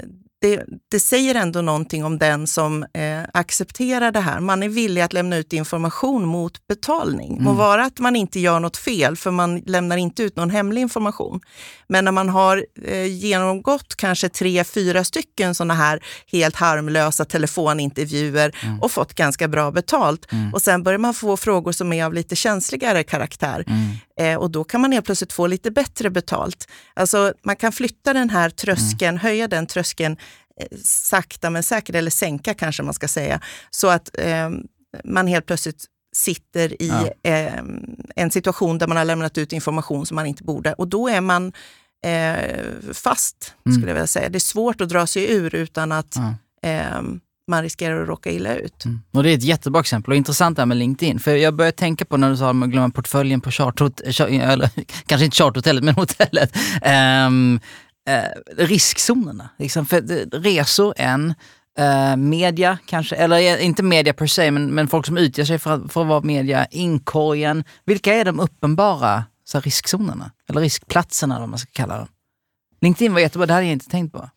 det, det, säger ändå någonting om den som eh, accepterar det här. Man är villig att lämna ut information mot betalning. Mm. Må vara att man inte gör något fel, för man lämnar inte ut någon hemlig information. Men när man har eh, genomgått kanske tre, fyra stycken sådana här helt harmlösa telefonintervjuer mm. och fått ganska bra betalt mm. och sen börjar man få frågor som är av lite känsligare karaktär. Mm. Eh, och då kan man helt plötsligt få lite bättre betalt. Alltså man kan flytta den här tröskeln, mm. höja den tröskeln sakta men säkert, eller sänka kanske man ska säga, så att eh, man helt plötsligt sitter i ja. eh, en situation där man har lämnat ut information som man inte borde. Och då är man eh, fast, mm. skulle jag vilja säga. Det är svårt att dra sig ur utan att ja. eh, man riskerar att råka illa ut. Mm. Och det är ett jättebra exempel och intressant det här med LinkedIn. För jag började tänka på när du sa att man glömmer portföljen på charterhotellet, kanske inte charterhotellet, men hotellet. Um, eh, riskzonerna. Liksom. För resor, en. eh, media kanske, eller eh, inte media per se, men, men folk som utger sig för att, för att vara media. Inkorgen. Vilka är de uppenbara så här, riskzonerna? Eller riskplatserna, vad man ska kalla dem. LinkedIn var jättebra, det hade jag inte tänkt på.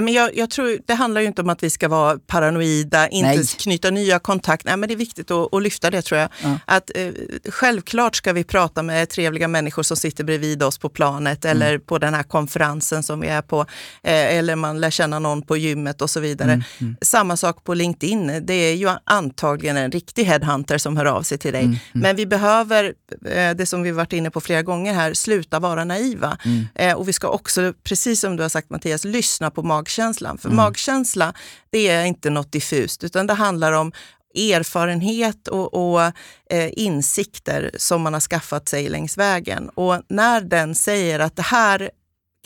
Men jag, jag, tror, det handlar ju inte om att vi ska vara paranoida, inte Nej. knyta nya kontakter. Nej, men det är viktigt att, att lyfta det tror jag. Ja. Att, eh, självklart ska vi prata med trevliga människor som sitter bredvid oss på planet mm. eller på den här konferensen som vi är på. Eh, eller man lär känna någon på gymmet och så vidare. Mm. Mm. Samma sak på LinkedIn. Det är ju antagligen en riktig headhunter som hör av sig till dig. Mm, mm. Men vi behöver, eh, det som vi varit inne på flera gånger här, sluta vara naiva. Mm. Eh, och vi ska också, precis som du har sagt Mattias, lyssna på mag magkänslan. För mm. magkänsla, det är inte något diffust, utan det handlar om erfarenhet och, och eh, insikter som man har skaffat sig längs vägen. Och när den säger att det här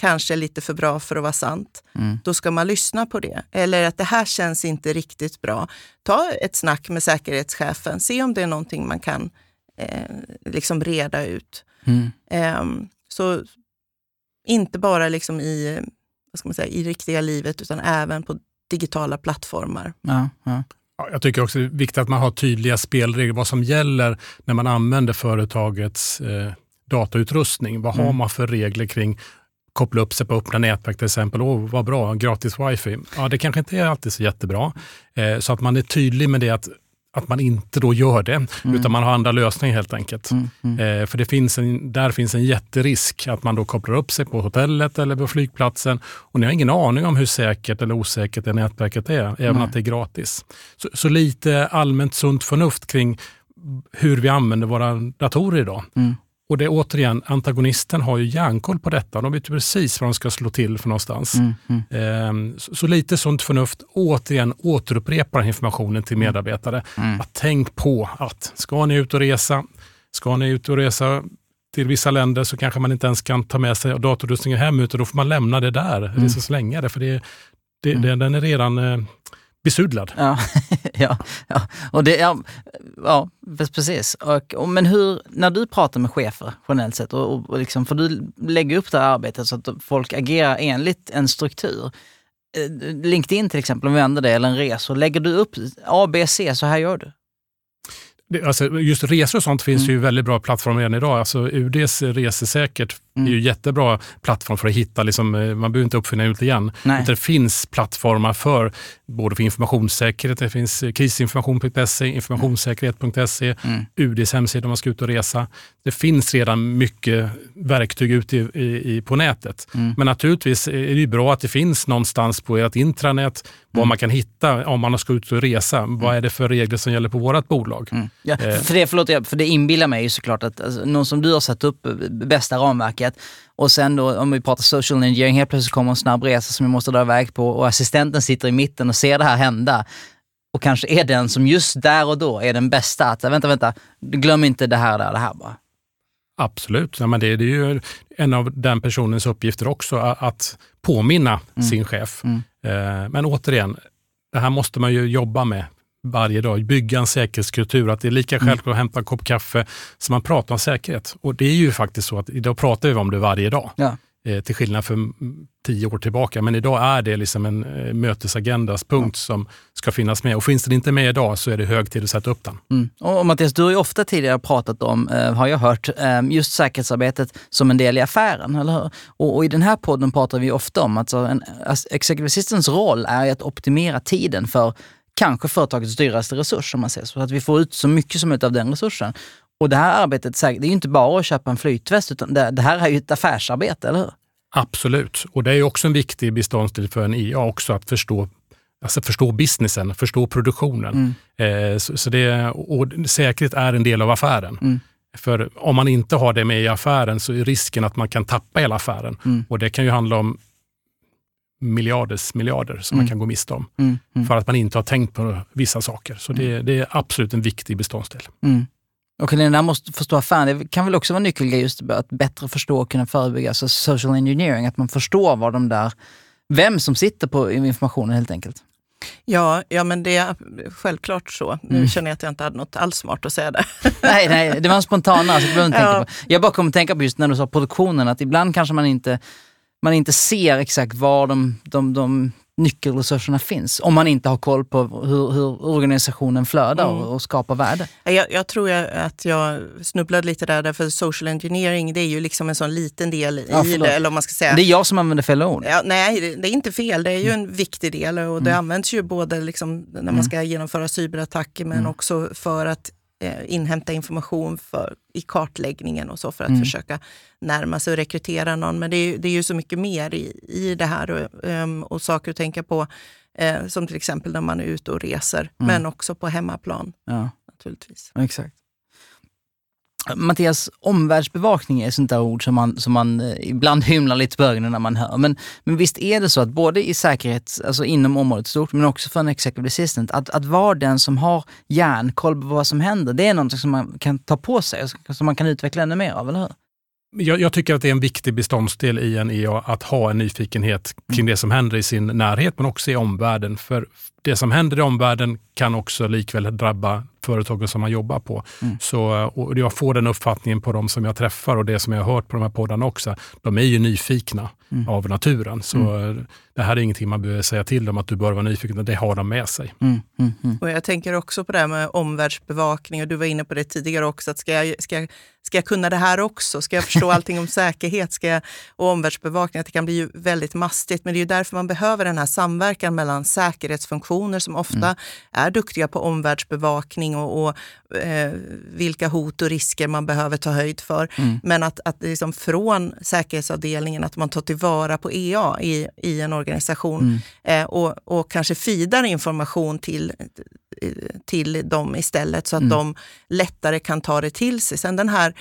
kanske är lite för bra för att vara sant, mm. då ska man lyssna på det. Eller att det här känns inte riktigt bra. Ta ett snack med säkerhetschefen, se om det är någonting man kan eh, liksom reda ut. Mm. Eh, så inte bara liksom i vad ska man säga, i riktiga livet utan även på digitala plattformar. Ja, ja. Jag tycker också det är viktigt att man har tydliga spelregler, vad som gäller när man använder företagets eh, datautrustning. Vad har Mm. man för regler kring koppla upp sig på öppna nätverk till exempel. Åh, vad bra, gratis wifi. Ja, det kanske inte är alltid så jättebra. Eh, så att man är tydlig med det att, att man inte då gör det, utan man har andra lösningar helt enkelt. Mm, mm. Eh, för det finns en, där finns en jätterisk att man då kopplar upp sig på hotellet eller på flygplatsen och ni har ingen aning om hur säkert eller osäkert det nätverket är, även Nej. att det är gratis. Så, så lite allmänt sunt förnuft kring hur vi använder våra datorer idag. Mm. Och det återigen, antagonisten har ju järnkoll på detta. De vet precis vad de ska slå till för någonstans. Mm, mm. Ehm, Så, så lite sunt förnuft, återigen återupprepa den här informationen till medarbetare. Mm. Att tänk på att ska ni ut och resa, ska ni ut och resa till vissa länder så kanske man inte ens kan ta med sig datorutrustningen hem utan då får man lämna det där, Mm. mm. så slänga det för det, det, det, den är redan eh, besudlad. Ja, ja, ja. Och det, ja, ja precis. Och, och, men hur, när du pratar med chefer generellt sett, och, och, liksom, för du lägger upp det här arbetet så att folk agerar enligt en struktur. Eh, LinkedIn till exempel, om vi använder det, eller en resa, lägger du upp A, B, C, så här gör du. Det, alltså, just resor och sånt finns Mm. ju väldigt bra plattformar redan idag. Alltså, UDs Resesäkert Mm. är ju jättebra plattform för att hitta, liksom, eh, man behöver inte uppfinna hjulet igen. Nej. Det finns plattformar för både för informationssäkerhet, det finns eh, krisinformation.se, informationssäkerhet.se, Mm. UDs hemsida om man ska ut och resa. Det finns redan mycket verktyg ute i, i, på nätet. Mm. Men naturligtvis är det bra att det finns någonstans på ert intranät vad Mm. man kan hitta om man ska ut och resa. Vad är det för regler som gäller på vårt bolag? Ja, Eh. för, det, förlåt, för det inbillar mig ju såklart att alltså, någon som du har satt upp eh, bästa ramverket och sen då om vi pratar social engineering, helt plötsligt kommer en snabb resa som jag måste dra iväg på och assistenten sitter i mitten och ser det här hända och kanske är den som just där och då är den bästa. Att, vänta, vänta, glöm inte det här, det här, det här bara. Absolut, ja, men det, det är ju en av den personens uppgifter också, att påminna Mm. sin chef. Mm. Eh, Men återigen, det här måste man ju jobba med varje dag. Bygga en säkerhetskultur, att det är lika Mm. självklart att hämta en kopp kaffe som man pratar om säkerhet. Och det är ju faktiskt så att idag pratar vi om det varje dag. Ja. Eh, Till skillnad för mm, tio år tillbaka. Men idag är det liksom en eh, mötesagendas punkt som ska finnas med. Och finns den inte med idag så är det hög tid att sätta upp den. Mm. Och Mattias, du har ju ofta tidigare pratat om, eh, har jag hört, eh, just säkerhetsarbetet som en del i affären, eller hur? Och, och i den här podden pratar vi ofta om att så en as- executive assistants roll är att optimera tiden för kanske företagets dyraste resurs, om man säger så, att vi får ut så mycket som möjligt av den resursen. Och det här arbetet, det är ju inte bara att köpa en flytväst, utan det, här är ju ett affärsarbete, eller hur? Absolut, och det är också en viktig beståndsdel för en IA också att förstå Alltså förstå businessen, förstå produktionen. Mm. Eh, så, så det, och säkerhet är en del av affären. Mm. För om man inte har det med i affären så är risken att man kan tappa hela affären. Mm. Och det kan ju handla om miljarders miljarder som Mm. man kan gå miste om. Mm. Mm. För att man inte har tänkt på vissa saker. Så det, det är absolut en viktig beståndsdel. Mm. Och den där måste förstå affären, det kan väl också vara en nyckelgrej just att bättre förstå och kunna förebygga, alltså social engineering, att man förstår vad de där, vem som sitter på informationen helt enkelt. Ja, ja men det är självklart så. Nu Mm. känner jag att jag inte hade något alls smart att säga där. nej, nej, det var en spontan alltså, det inte Ja. på. Jag bara kom att tänka på just när du sa produktionen, att ibland kanske man inte, man inte ser exakt var de, de, de nyckelresurserna finns, om man inte har koll på hur, hur organisationen flödar Mm. och, och skapar värde. Jag, jag tror jag, att jag snubblade lite där, därför social engineering det är ju liksom en sån liten del Ja, i förlåt. det. Eller om man ska säga. Det är jag som använder fel ord. Ja, nej, det- det är inte fel. Det är ju en viktig del och det används ju både liksom när man Mm. ska genomföra cyberattacker men Mm. också för att eh, inhämta information för, i kartläggningen och så för att Mm. försöka närma sig och rekrytera någon. Men det är, ju- det är ju så mycket mer i, i det här och, ehm, och saker att tänka på. Eh, som till exempel när man är ute och reser, Mm. men också på hemmaplan Ja. naturligtvis. Exakt. Mattias, omvärldsbevakning är sånt där ord som man, som man eh, ibland hymlar lite på ögonen när man hör. Men, men visst är det så att både i säkerhet, alltså inom området stort, men också för en executive assistant, att, att vara den som har järnkoll på vad som händer, det är något som man kan ta på sig och som man kan utveckla ännu mer av, eller hur? Jag, jag tycker att det är en viktig beståndsdel i en IA att ha en nyfikenhet kring det som händer i sin närhet men också i omvärlden. För det som händer i omvärlden kan också likväl drabba företagen som man jobbar på. Mm. Så, och jag får den uppfattningen på de som jag träffar och det som jag har hört på de här poddarna också. De är ju nyfikna mm. av naturen. Så mm. det här är ingenting man behöver säga till dem att du bör vara nyfiken, det har de med sig. Mm, mm, mm. Och Jag tänker också på det här med omvärldsbevakning och du var inne på det tidigare också. Att ska, jag, ska, ska jag kunna det här också? Ska jag förstå allting om säkerhet ska jag, och omvärldsbevakning? Att det kan bli ju väldigt mastigt. Men det är ju därför man behöver den här samverkan mellan säkerhetsfunktioner som ofta är duktiga på omvärldsbevakning och, och eh, vilka hot och risker man behöver ta höjd för. Mm. Men att, att liksom från säkerhetsavdelningen, att man tar tillvara på EA i, i en organisation mm. eh, och, och kanske fidar information till, till dem istället så att mm. de lättare kan ta det till sig. Sen den här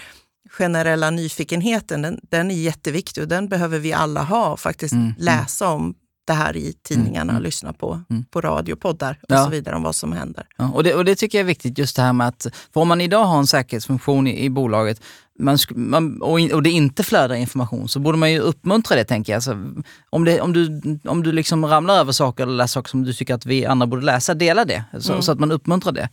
generella nyfikenheten, den, den är jätteviktig och den behöver vi alla ha och faktiskt mm. mm. läsa om det här i tidningarna, mm. lyssna på, mm. på radio, poddar och ja. så vidare om vad som händer. Ja, och, det, och det tycker jag är viktigt, just det här med att, för om man idag har en säkerhetsfunktion i, i bolaget man, man, och, in, och det inte flödar information så borde man ju uppmuntra det tänker jag. Alltså, om, det, om du, om du liksom ramlar över saker eller läser saker som du tycker att vi andra borde läsa, dela det så, mm. så att man uppmuntrar det.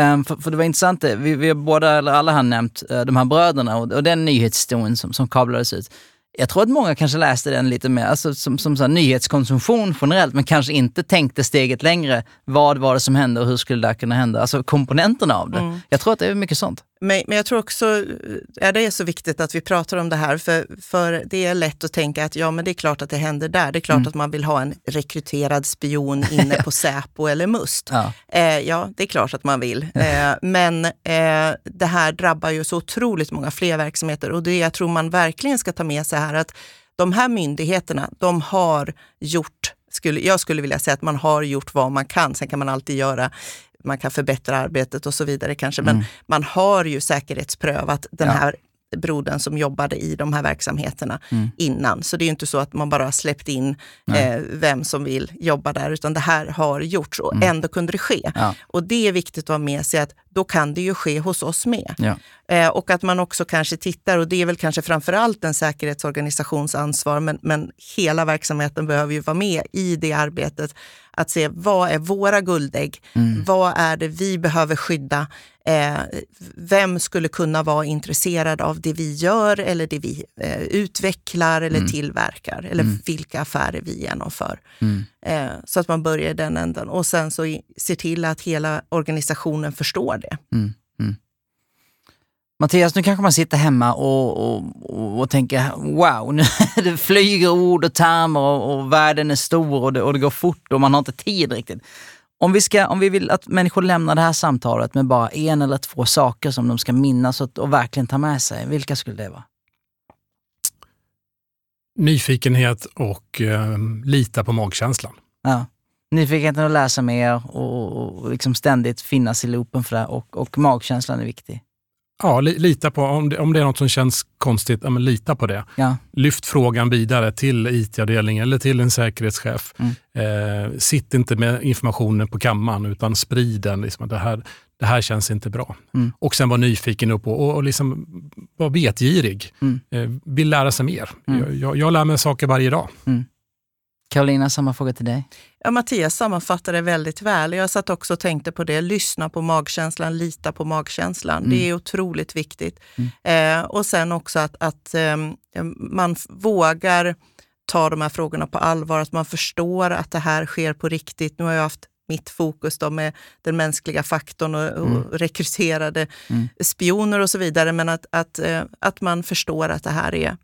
Um, för, för, det var intressant, vi, vi har båda, eller alla har nämnt uh, de här bröderna och, och den nyhetshistorien som, som kablades ut jag tror att många kanske läste den lite mer alltså som, som så nyhetskonsumtion generellt, men kanske inte tänkte steget längre. Vad var det som hände och hur skulle det kunna hända? Alltså komponenterna av det. Mm. Jag tror att det är mycket sånt. Men, men jag tror också ja, det är så viktigt att vi pratar om det här, för, för det är lätt att tänka att ja, men det är klart att det händer där. Det är klart mm. att man vill ha en rekryterad spion inne på Säpo eller Must. Ja. Eh, ja, det är klart att man vill. Eh, men eh, det här drabbar ju så otroligt många fler verksamheter och det jag tror man verkligen ska ta med sig här att de här myndigheterna, de har gjort skulle, jag skulle vilja säga att man har gjort vad man kan. Sen kan man alltid göra man kan förbättra arbetet och så vidare kanske. Men mm. man har ju säkerhetsprövat den ja. här brodern som jobbade i de här verksamheterna mm. innan. Så det är inte så att man bara har släppt in eh, vem som vill jobba där, utan det här har gjorts och mm. ändå kunde det ske. Ja. Och det är viktigt att ha med sig att då kan det ju ske hos oss med. Ja. Eh, och att man också kanske tittar, och det är väl kanske framförallt en säkerhetsorganisations ansvar, men, men hela verksamheten behöver ju vara med i det arbetet. Att se vad är våra guldägg? Mm. Vad är det vi behöver skydda? Eh, vem skulle kunna vara intresserad av det vi gör eller det vi eh, utvecklar eller mm. tillverkar? Eller mm. vilka affärer vi genomför. Mm. Eh, så att man börjar i den änden. Och sen så i, ser till att hela organisationen förstår det. Mm. Mattias, nu kanske man sitter hemma och, och, och, tänker wow, nu det flyger ord och termer och, och världen är stor och det, och det går fort och man har inte tid riktigt. Om vi, ska, om vi vill att människor lämnar det här samtalet med bara en eller två saker som de ska minnas och, och verkligen ta med sig, vilka skulle det vara? Nyfikenhet och eh, lita på magkänslan. Ja. Nyfikenheten att läsa mer och, och liksom ständigt finnas i loopen för det och, och magkänslan är viktig. Ja, li, lita på, om det, om det är något som känns konstigt, ja, men lita på det. Ja. Lyft frågan vidare till IT-avdelningen eller till en säkerhetschef. Mm. Eh, sitt inte med informationen på kammaren utan sprid den. Liksom, det, här, det här känns inte bra. Mm. Och sen vara nyfiken upp och, och, liksom vara vetgirig. Mm. Eh, vill lära sig mer. Mm. Jag, jag, jag, lär mig saker varje dag. Mm. Karolina, samma fråga till dig. Ja, Mattias sammanfattar det väldigt väl. Jag satt också och tänkte på det. Lyssna på magkänslan, lita på magkänslan. Mm. Det är otroligt viktigt. Mm. Eh, och sen också att, att eh, man vågar ta de här frågorna på allvar, att man förstår att det här sker på riktigt. Nu har jag haft mitt fokus då med den mänskliga faktorn och, mm. och rekryterade mm. spioner och så vidare. Men att, att, eh, att man förstår att det här är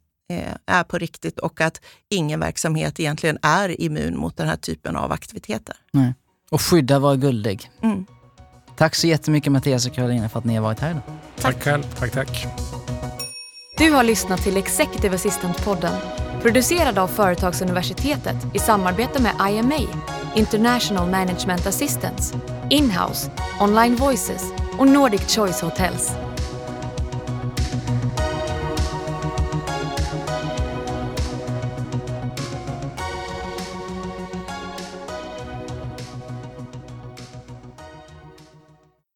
är på riktigt och att ingen verksamhet egentligen är immun mot den här typen av aktiviteter. Nej. Och skydda var guldig. Mm. Tack så jättemycket Mattias och Karolina för att ni har varit här idag. Tack själv. Tack, tack. Du har lyssnat till Executive Assistant-podden producerad av Företagsuniversitetet i samarbete med IMA, International Management Assistance, Inhouse, Online Voices och Nordic Choice Hotels.